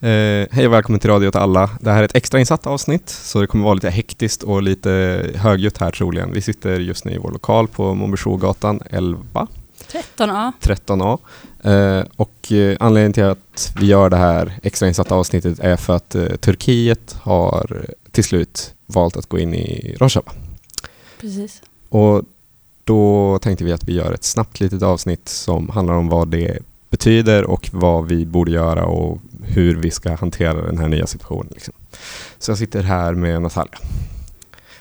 Eh, hej och välkommen till Radio åt alla. Det här är ett extrainsatt avsnitt så det kommer vara lite hektiskt och lite högljutt här troligen. Vi sitter just nu i vår lokal på Montbéchougatan 11, 13A. 13A. Eh, och eh, anledningen till att vi gör det här extrainsatta avsnittet är för att eh, Turkiet har till slut valt att gå in i Rojava. Precis. Och då tänkte vi att vi gör ett snabbt litet avsnitt som handlar om vad det betyder och vad vi borde göra och hur vi ska hantera den här nya situationen. Liksom. Så jag sitter här med Natalia.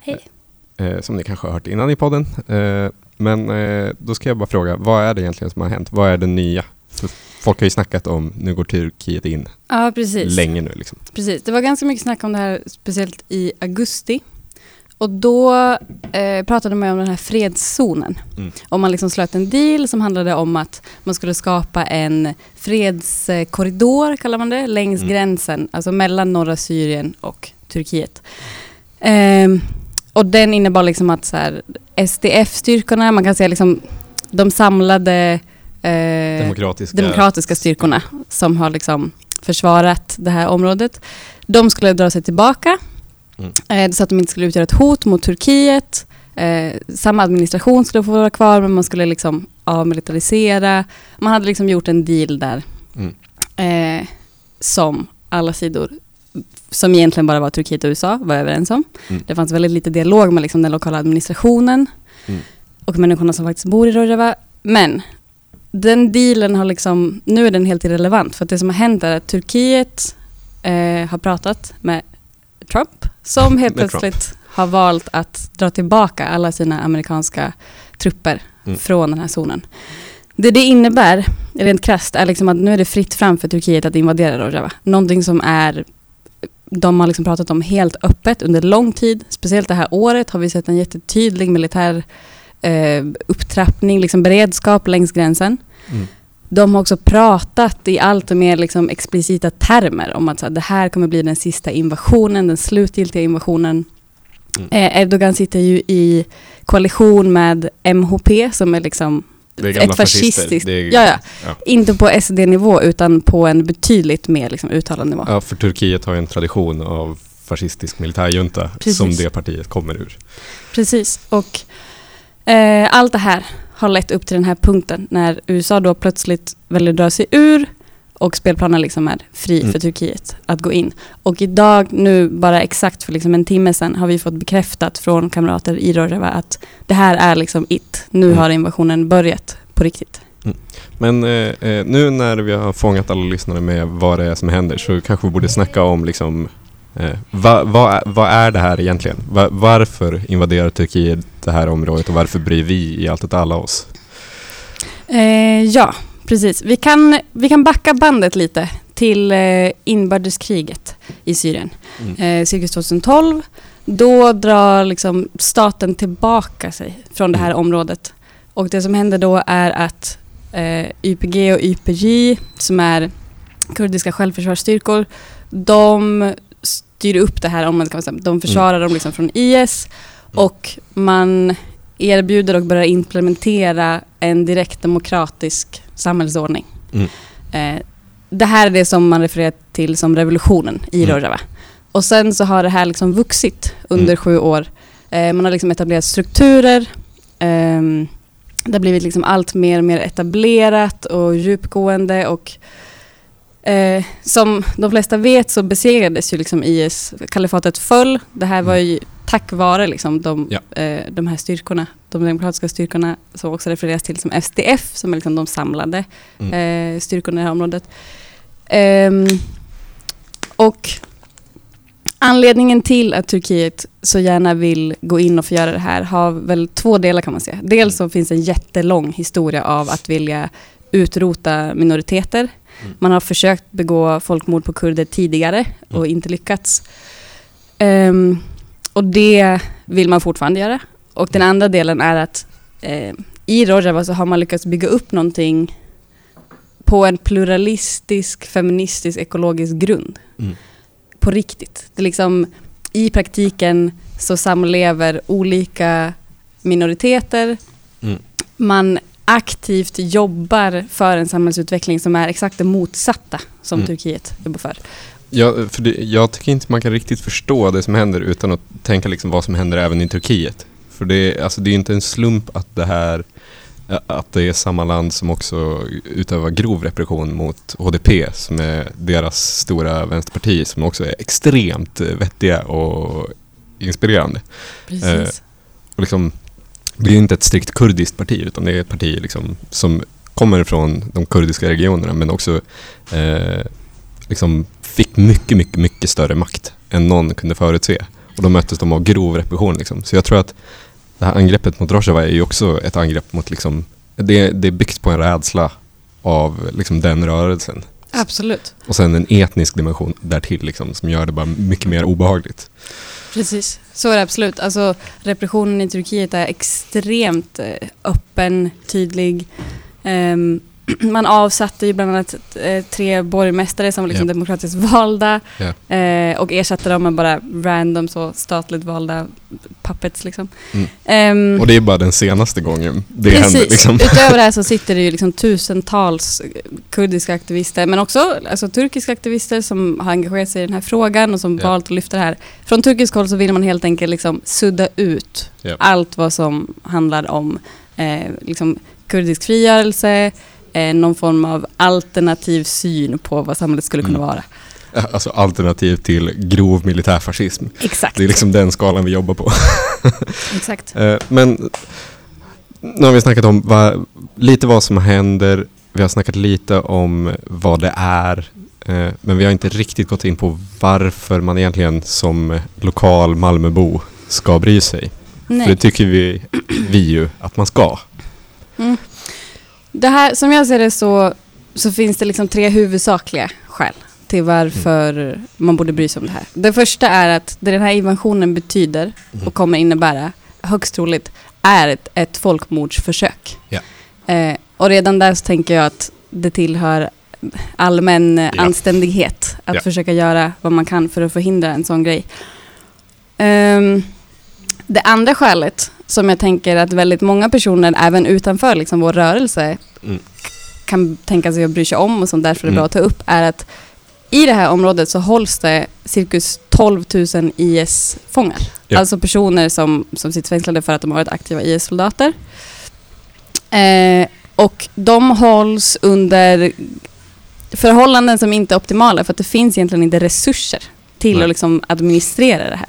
Hej. Eh, som ni kanske har hört innan i podden. Eh, men eh, då ska jag bara fråga, vad är det egentligen som har hänt? Vad är det nya? För folk har ju snackat om, nu går Turkiet in Ja, precis. länge nu. Liksom. precis. Det var ganska mycket snack om det här, speciellt i augusti. Och då eh, pratade man om den här fredszonen. Mm. Och man liksom slöt en deal som handlade om att man skulle skapa en fredskorridor, kallar man det, längs Mm. gränsen, alltså mellan norra Syrien och Turkiet. Ehm, och den innebar liksom att SDF-styrkorna, man kan säga liksom de samlade eh, Demokratiska. demokratiska styrkorna som har liksom försvarat det här området. De skulle dra sig tillbaka Mm. eh, så att de inte skulle utgöra ett hot mot Turkiet. Eh, samma administration skulle få vara kvar men man skulle liksom avmilitarisera. Man hade liksom gjort en deal där Mm. eh, som alla sidor som egentligen bara var Turkiet och USA var överens om. Mm. Det fanns väldigt lite dialog med liksom den lokala administrationen Mm. och människorna som faktiskt bor i Rojava. Men den dealen har liksom, nu är den helt irrelevant för att det som har hänt är att Turkiet eh, har pratat med Trump som helt plötsligt har valt att dra tillbaka alla sina amerikanska trupper Mm. från den här zonen. Det det innebär, rent krasst, är liksom att nu är det fritt fram för Turkiet att invadera Rojava. Någonting som är de har liksom pratat om helt öppet under lång tid. Speciellt det här året har vi sett en jättetydlig militär eh, upptrappning, liksom beredskap längs gränsen. Mm. De har också pratat i allt mer liksom explicita termer om att så här, det här kommer bli den sista invasionen, den slutgiltiga invasionen. Mm. Eh, Erdogan sitter ju i koalition med MHP som är liksom är ett fascistiskt... Det är, ja, ja. ja. Inte på SD-nivå utan på en betydligt mer liksom, uttalad nivå. Ja, för Turkiet har ju en tradition av fascistisk militärjunta Precis. som det partiet kommer ur. Precis. Och eh, allt det här har lett upp till den här punkten när USA då plötsligt väljer att dra sig ur och spelplanen liksom är fri Mm. för Turkiet att gå in. Och idag, nu bara exakt för liksom en timme sedan, har vi fått bekräftat från kamrater i Rojava att det här är liksom it. Nu Mm. har invasionen börjat på riktigt. Men eh, eh, nu när vi har fångat alla lyssnare med vad det är som händer så kanske vi borde snacka om liksom eh, vad, vad, är- vad är det här egentligen? Va, varför invaderar Turkiet det här området och varför bryr vi i allt och alla oss? Eh, ja, precis. Vi kan, vi kan backa bandet lite till eh, inbördeskriget i Syrien. Mm. eh, cirkus 2012. Då drar liksom staten tillbaka sig från det här Mm. området. Och det som händer då är att eh, YPG och YPJ, som är kurdiska självförsvarsstyrkor, de styr upp det här kan säga. De försvarar dem liksom från IS Mm. och man erbjuder och börjar implementera en direkt demokratisk samhällsordning. Mm. Eh, det här är det som man refererar till som revolutionen i Mm. Rojava. Och sen så har det här liksom vuxit under Mm. sju år. Eh, man har liksom etablerat strukturer. ehm, det har blivit liksom allt mer och mer etablerat och djupgående och eh, som de flesta vet så besegrades ju liksom IS, kalifatet föll. Det här var ju tack vare liksom de, Ja. eh, de här styrkorna, de demokratiska styrkorna som också refereras till som SDF, som är liksom de samlade Mm. eh, styrkorna i det här området. Ehm, och anledningen till att Turkiet så gärna vill gå in och få göra det här har väl två delar kan man säga. Dels så finns en jättelång historia av att vilja utrota minoriteter. Mm. Man har försökt begå folkmord på kurder tidigare och Mm. inte lyckats. Ehm, och det vill man fortfarande göra. Och den andra delen är att eh, i Rojava så har man lyckats bygga upp någonting på en pluralistisk, feministisk, ekologisk grund. Mm. På riktigt. Det är liksom, I praktiken så samlever olika minoriteter. Mm. Man aktivt jobbar för en samhällsutveckling som är exakt det motsatta som Mm. Turkiet jobbar för. Jag, för det, jag tycker inte man kan riktigt förstå det som händer utan att tänka liksom vad som händer även i Turkiet. För det, alltså det är inte en slump att det här att det är samma land som också utövar grov repression mot HDP som är deras stora vänsterparti som också är extremt eh, vettiga och inspirerande. Precis. Och liksom, det är inte ett strikt kurdiskt parti utan det är ett parti liksom som kommer från de kurdiska regionerna men också eh, liksom fick mycket, mycket, mycket större makt än någon kunde förutse. Och då möttes de av grov repression. Liksom. Så jag tror att det här angreppet mot Rojava är ju också ett angrepp mot liksom, det, det är byggt på en rädsla av liksom, den rörelsen. Absolut. Och sen en etnisk dimension därtill liksom, som gör det bara mycket mer obehagligt. Precis, så är det absolut. Alltså, repressionen i Turkiet är extremt eh, öppen, tydlig. Ehm, man avsatte ju bland annat eh, tre borgmästare som var liksom Ja. demokratiskt valda eh, och ersatte dem med bara random så statligt valda puppets. Liksom. Mm. Ehm, Och det är bara den senaste gången det Precis. händer. Liksom. Utöver det här så sitter det ju liksom tusentals eh, kurdiska aktivister men också alltså, turkiska aktivister som har engagerat sig i den här frågan och som Ja. valt att lyfta det här. Från turkisk håll så vill man helt enkelt liksom sudda ut allt vad som handlar om eh, liksom kurdisk frigörelse, eh, någon form av alternativ syn på vad samhället skulle kunna Mm. vara. Alltså alternativ till grov militärfascism. Exakt. Det är liksom den skalan vi jobbar på. Exakt. Eh, Men nu har vi snackat om vad, lite vad som händer. Vi har snackat lite om vad det är. eh, Men vi har inte riktigt gått in på varför man egentligen som lokal Malmöbo ska bry sig. För det Nej. tycker vi, vi ju att man ska. Mm. Det här, som jag ser det så, så finns det liksom tre huvudsakliga skäl till varför man borde bry sig om det här. Det första är att det den här invasionen betyder Mm. och kommer innebära, högst troligt, är ett, ett folkmordsförsök. Ja. Eh, och redan där så tänker jag att det tillhör allmän Ja. anständighet att Ja. försöka göra vad man kan för att förhindra en sån grej. Ehm, det andra skälet som jag tänker att väldigt många personer även utanför liksom vår rörelse Mm. kan tänka sig att bry sig om och som därför är Mm. bra att ta upp är att i det här området så hålls det cirkus 12 000 IS-fångar. Ja. Alltså personer som, som sitter fängslade för att de har varit aktiva IS-soldater. Eh, och de hålls under förhållanden som inte är optimala för att det finns egentligen inte resurser till Nej. att liksom administrera det här.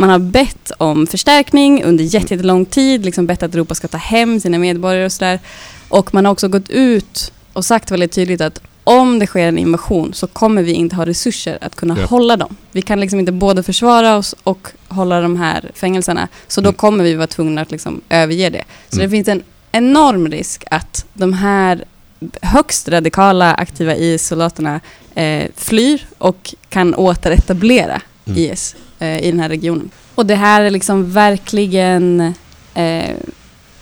Man har bett om förstärkning under jätte- jättelång tid, liksom bett att Europa ska ta hem sina medborgare och sådär. Och man har också gått ut och sagt väldigt tydligt att om det sker en invasion så kommer vi inte ha resurser att kunna Ja. hålla dem. Vi kan liksom inte både försvara oss och hålla de här fängelserna. Så då Mm. kommer vi vara tvungna att liksom överge det. Så Mm. det finns en enorm risk att de här högst radikala aktiva IS-soldaterna eh, flyr och kan återetablera Mm. IS i den här regionen. Och det här är liksom verkligen... Eh,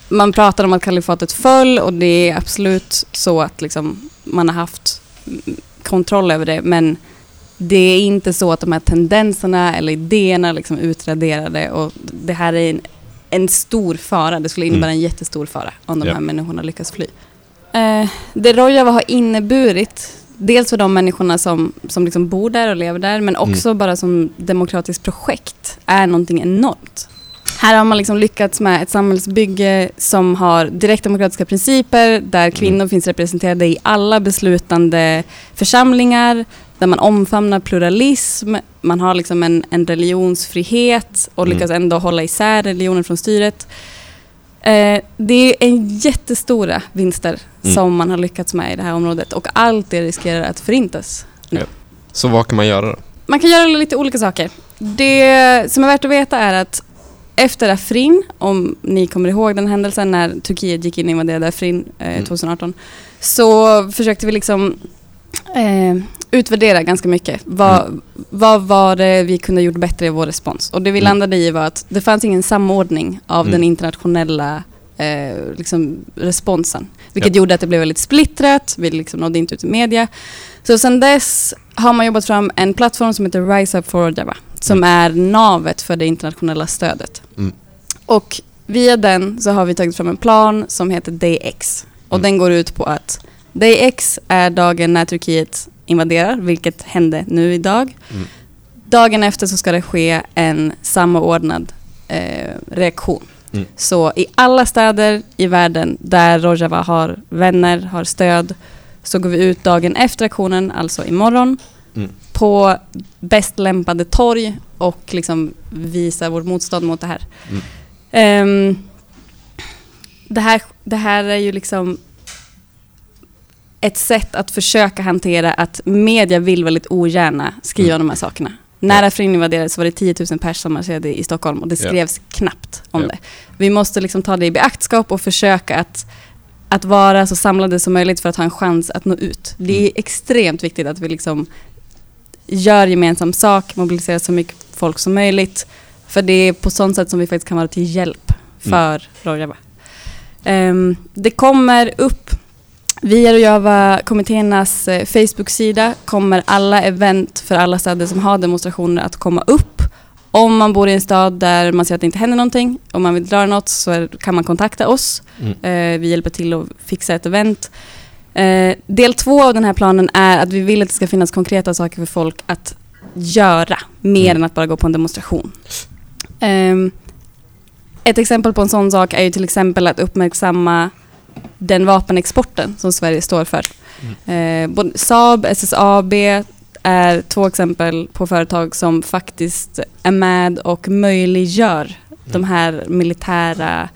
man pratar om att kalifatet föll och det är absolut så att liksom man har haft mm, kontroll över det men det är inte så att de här tendenserna eller idéerna liksom utraderade och det här är en, en stor fara. Det skulle innebära en jättestor fara om de här människorna lyckas fly. Eh, det Rojava har inneburit, dels för de människorna som, som liksom bor där och lever där, men också bara som demokratiskt projekt, är någonting enormt. Här har man liksom lyckats med ett samhällsbygge som har direktdemokratiska principer, där kvinnor finns representerade i alla beslutande församlingar, där man omfamnar pluralism, man har liksom en, en religionsfrihet och Mm. lyckas ändå hålla isär religionen från styret. Eh, det är en jättestora vinster Mm. som man har lyckats med i det här området och allt det riskerar att förintas. Så vad kan man göra då? Man kan göra lite olika saker. Det som är värt att veta är att efter Afrin, om ni kommer ihåg den händelsen när Turkiet gick in och invaderade Afrin eh, Mm. 2018, så försökte vi liksom eh, utvärdera ganska mycket. Vad, vad var det vi kunde ha gjort bättre i vår respons? Och det vi Mm. landade i var att det fanns ingen samordning av Mm. den internationella eh, liksom responsen. Vilket Ja. gjorde att det blev väldigt splittrat, vi liksom nådde inte ut i media. Så sen dess har man jobbat fram en plattform som heter Rise Up for Rojava, som är navet för det internationella stödet. Mm. Och via den så har vi tagit fram en plan som heter Day X. Och Mm. den går ut på att Day X är dagen när Turkiet invaderar, vilket hände nu idag. Mm. Dagen efter så ska det ske en samordnad eh, reaktion. Mm. Så i alla städer i världen där Rojava har vänner, har stöd, så går vi ut dagen efter aktionen, alltså imorgon, Mm. på bäst lämpade torg och liksom visar vårt motstånd mot det här. Mm. Ehm, det, här det här är ju liksom ett sätt att försöka hantera att media vill väldigt ogärna skriva Mm. de här sakerna. När Afrin invaderades så var det 10 000 personer som marschade i Stockholm och det Ja. skrevs knappt om Ja. det. Vi måste liksom ta det i beaktskap och försöka att, att vara så samlade som möjligt för att ha en chans att nå ut. Det är Mm. extremt viktigt att vi liksom gör gemensam sak, mobiliserar så mycket folk som möjligt. För det är på sånt sätt som vi faktiskt kan vara till hjälp för Rojava. Ehm, det kommer upp via Rojava-kommittéernas eh, Facebook-sida kommer alla event för alla städer som har demonstrationer att komma upp. Om man bor i en stad där man ser att det inte händer någonting, om man vill dra något så kan man kontakta oss. Mm. Eh, vi hjälper till att fixa ett event. Eh, del två av den här planen är att vi vill att det ska finnas konkreta saker för folk att göra, mer Mm. än att bara gå på en demonstration. Ehm, ett exempel på en sån sak är ju till exempel att uppmärksamma den vapenexporten som Sverige står för. Eh, både Saab, SSAB är två exempel på företag som faktiskt är med och möjliggör de här militära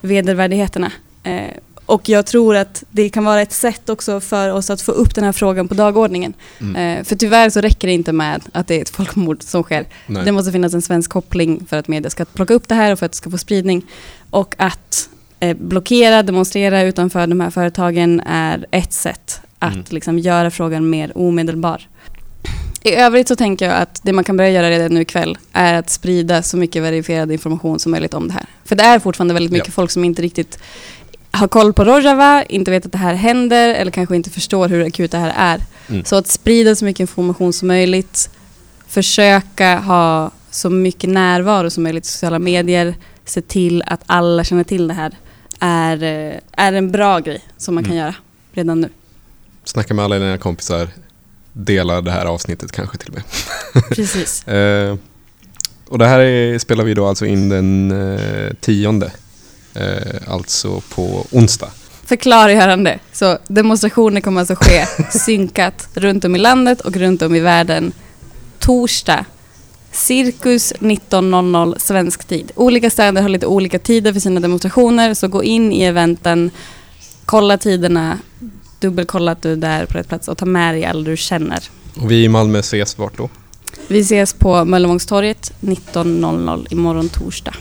vedervärdigheterna. Eh, och jag tror att det kan vara ett sätt också för oss att få upp den här frågan på dagordningen. Mm. Eh, för tyvärr så räcker det inte med att det är ett folkmord som sker. Nej. Det måste finnas en svensk koppling för att media ska plocka upp det här och för att det ska få spridning. Och att blockera, demonstrera utanför de här företagen är ett sätt att Mm. liksom göra frågan mer omedelbar. I övrigt så tänker jag att det man kan börja göra redan nu ikväll är att sprida så mycket verifierad information som möjligt om det här. För det är fortfarande väldigt mycket Ja. folk som inte riktigt har koll på Rojava, inte vet att det här händer eller kanske inte förstår hur akut det här är. Mm. Så att sprida så mycket information som möjligt, försöka ha så mycket närvaro som möjligt i sociala medier, se till att alla känner till det här, är, eh, är en bra grej som man kan Mm. göra redan nu. Snacka med alla dina kompisar. Dela det här avsnittet kanske till och med. Precis. Eh, och det här är, spelar vi då alltså in den eh, tionde. Eh, alltså på onsdag. För klargörande, så demonstrationer kommer alltså ske synkat runt om i landet och runt om i världen torsdag Cirkus 19.00 svensk tid. Olika städer har lite olika tider för sina demonstrationer så gå in i eventen, kolla tiderna, dubbelkolla att du är där på rätt plats och ta med dig alla du känner. Och vi i Malmö ses vart då? Vi ses på Möllevångstorget 19.00 imorgon torsdag.